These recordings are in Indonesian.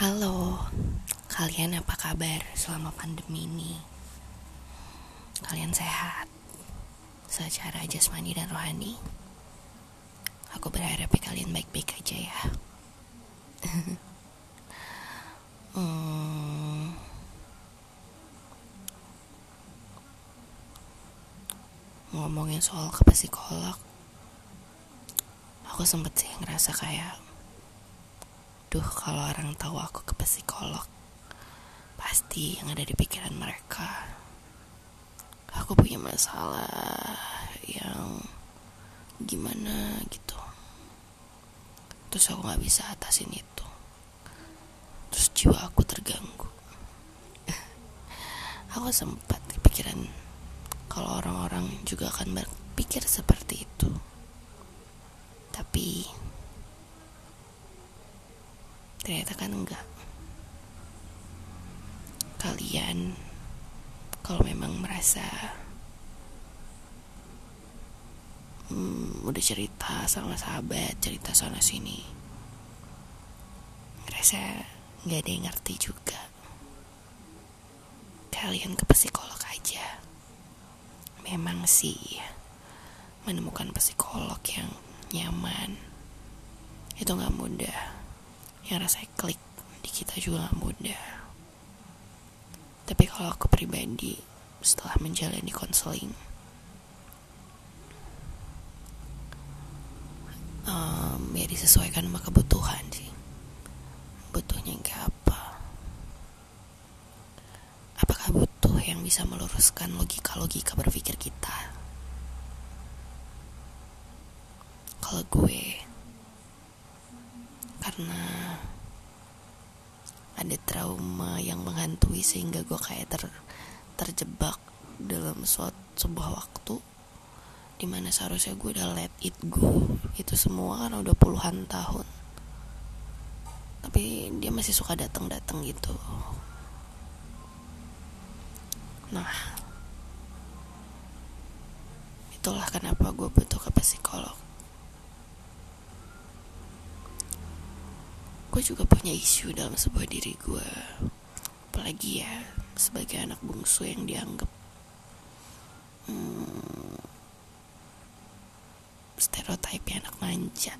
Halo, kalian apa kabar selama pandemi ini? Kalian sehat? Secara jasmani dan rohani? Aku berharap kalian baik-baik aja ya. hmm, ngomongin soal ke psikolog, aku sempet sih ngerasa kayak Duh, kalau orang tahu aku ke psikolog, pasti yang ada di pikiran mereka. Aku punya masalah yang gimana gitu. Terus aku gak bisa atasin itu. Terus jiwa aku terganggu. aku sempat kepikiran kalau orang-orang juga akan berpikir seperti itu. Tapi ternyata kan enggak. Kalian kalau memang merasa hmm, udah cerita sama sahabat cerita sana sini ngerasa nggak ada yang ngerti juga. Kalian ke psikolog aja. Memang sih menemukan psikolog yang nyaman itu nggak mudah yang rasanya klik di kita juga gak mudah. Tapi kalau aku pribadi setelah menjalani konseling um, ya disesuaikan sama kebutuhan sih. Butuhnya kayak apa? Apakah butuh yang bisa meluruskan logika-logika berpikir kita? Kalau gue karena ada trauma yang menghantui sehingga gue kayak ter terjebak dalam suatu sebuah waktu di mana seharusnya gue udah let it go. Itu semua kan udah puluhan tahun. Tapi dia masih suka datang-datang gitu. Nah itulah kenapa gue butuh ke psikolog gue juga punya isu dalam sebuah diri gue apalagi ya sebagai anak bungsu yang dianggap hmm, stereotipnya anak manja.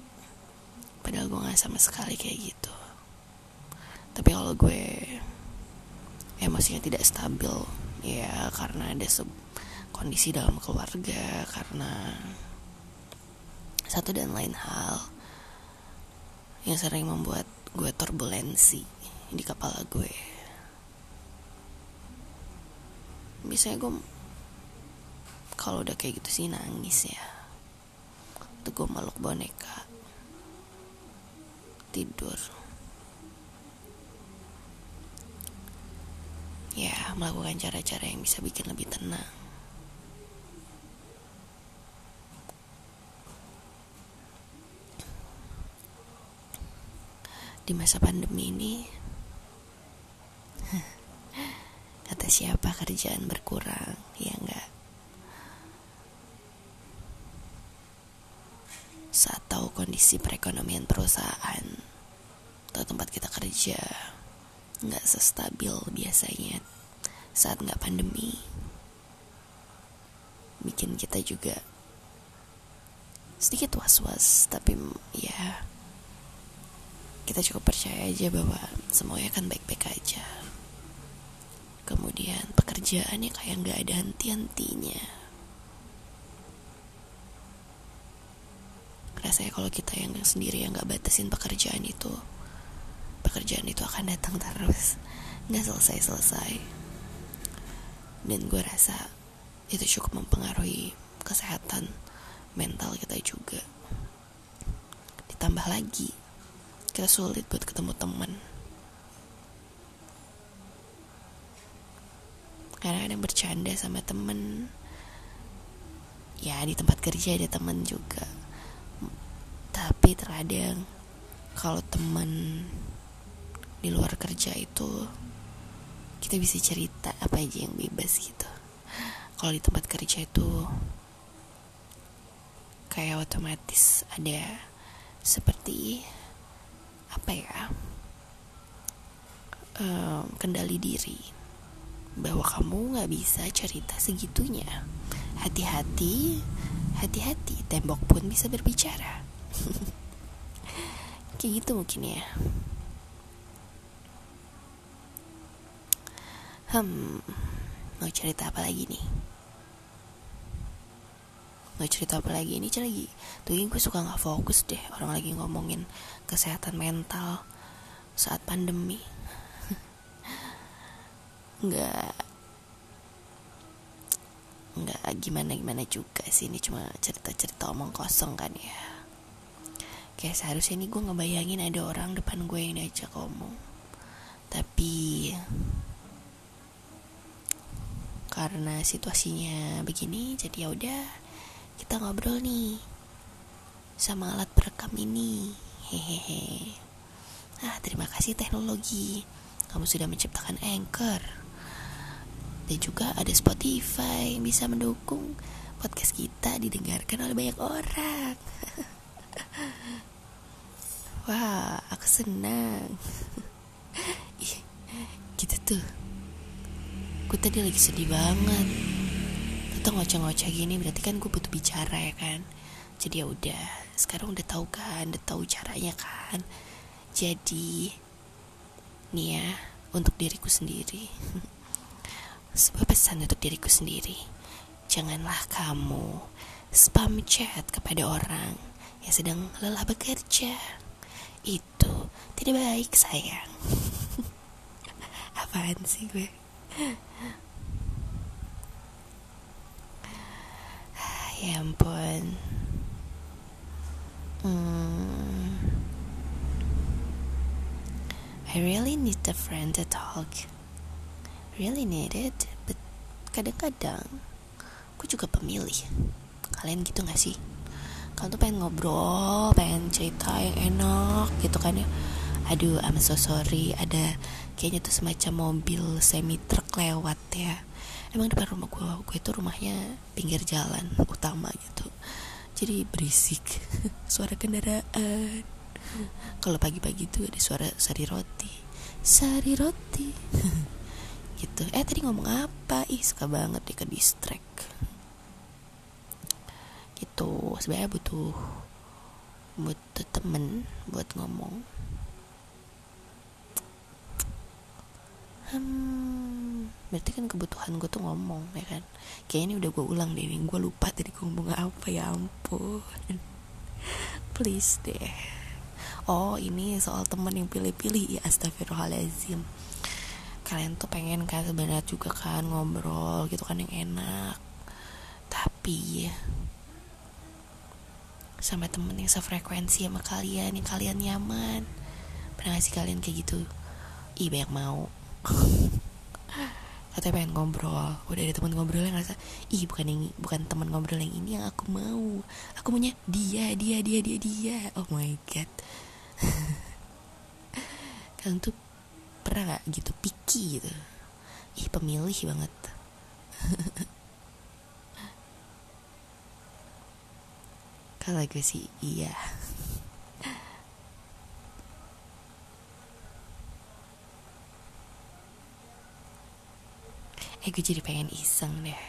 Padahal gue gak sama sekali kayak gitu. Tapi kalau gue emosinya tidak stabil ya karena ada kondisi dalam keluarga karena satu dan lain hal yang sering membuat gue turbulensi di kepala gue. Biasanya gue kalau udah kayak gitu sih nangis ya. Tuh gue meluk boneka. Tidur. Ya melakukan cara-cara yang bisa bikin lebih tenang di masa pandemi ini. Kata siapa kerjaan berkurang ya enggak saat tahu kondisi perekonomian perusahaan atau tempat kita kerja nggak sestabil biasanya saat nggak pandemi bikin kita juga sedikit was-was tapi ya kita cukup percaya aja bahwa semuanya akan baik-baik aja. Kemudian pekerjaannya kayak nggak ada henti-hentinya. Rasanya kalau kita yang sendiri yang nggak batasin pekerjaan itu pekerjaan itu akan datang terus. Nggak selesai-selesai. Dan gue rasa itu cukup mempengaruhi kesehatan mental kita juga. Ditambah lagi kita sulit buat ketemu teman karena kadang bercanda sama temen. Ya di tempat kerja ada temen juga. Tapi terkadang kalau temen di luar kerja itu kita bisa cerita apa aja yang bebas gitu. Kalau di tempat kerja itu kayak otomatis ada seperti apa ya um, kendali diri bahwa kamu nggak bisa cerita segitunya. Hati-hati hati-hati tembok pun bisa berbicara. Kayak gitu mungkin ya. Hmm mau cerita apa lagi nih mau cerita apa lagi. Ini lagi. Tuh gue suka nggak fokus deh orang lagi ngomongin kesehatan mental saat pandemi. Nggak. Nggak gimana gimana juga sih. Ini cuma cerita cerita omong kosong kan ya. Kayak seharusnya ini gue ngebayangin ada orang depan gue yang diajak ngomong. Tapi karena situasinya begini jadi ya udah kita ngobrol nih sama alat perekam ini hehehe ah terima kasih teknologi kamu sudah menciptakan anchor dan juga ada Spotify yang bisa mendukung podcast kita didengarkan oleh banyak orang. Wah, aku senang. gitu tuh. Gue tadi lagi sedih banget. Tetap ngoceh-ngoceh gini berarti kan gue butuh bicara ya kan. Jadi ya udah, sekarang udah tahu kan, udah tahu caranya kan. Jadi nih ya, untuk diriku sendiri. sebuah pesan untuk diriku sendiri. Janganlah kamu spam chat kepada orang yang sedang lelah bekerja. Itu tidak baik, sayang. Apaan sih gue? Ya ampun. Hmm. I really need a friend to talk. Really need it but kadang-kadang aku juga pemilih. Kalian gitu gak sih? Kalian tuh pengen ngobrol pengen cerita yang enak gitu kan ya. Aduh I'm so sorry. Ada kayaknya tuh semacam mobil semi truk lewat ya emang depan rumah gue gue itu rumahnya pinggir jalan utama gitu. Jadi berisik suara kendaraan. Kalau pagi-pagi tuh ada suara sari roti. Sari roti. Gitu. Eh tadi ngomong apa? Ih suka banget deh ke distract. Gitu. Sebenarnya butuh butuh temen buat ngomong. Hmm, berarti kan kebutuhan gue tuh ngomong ya kan? Kayaknya ini udah gue ulang deh gue lupa tadi gue ngomong apa ya ampun. Please deh. Oh ini soal temen yang pilih-pilih. Ya astagfirullahaladzim. Kalian tuh pengen kan sebenarnya juga kan ngobrol gitu kan yang enak. Tapi sama temen yang sefrekuensi sama kalian yang kalian nyaman. Pernah gak sih kalian kayak gitu? Ih banyak mau katanya pengen ngobrol. Udah ada temen ngobrol yang ngerasa ih bukan yang bukan temen ngobrol yang ini yang aku mau. Aku maunya dia dia dia dia dia. Oh my god. Kalian tuh pernah gak gitu picky gitu? Ih pemilih banget. Kalau gue sih iya eh gue jadi pengen iseng deh.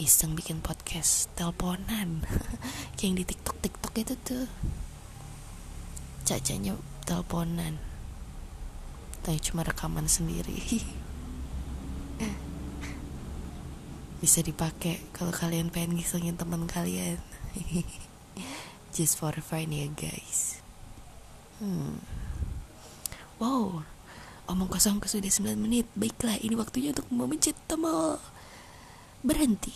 Iseng bikin podcast teleponan. Kayak yang di tiktok tiktok itu tuh. Cacanya teleponan. Tapi cuma rekaman sendiri. Bisa dipakai kalau kalian pengen ngisengin teman kalian. Just for fun ya guys. Hmm. wow omong kosong sudah 9 menit. Baiklah ini waktunya untuk memencet tombol berhenti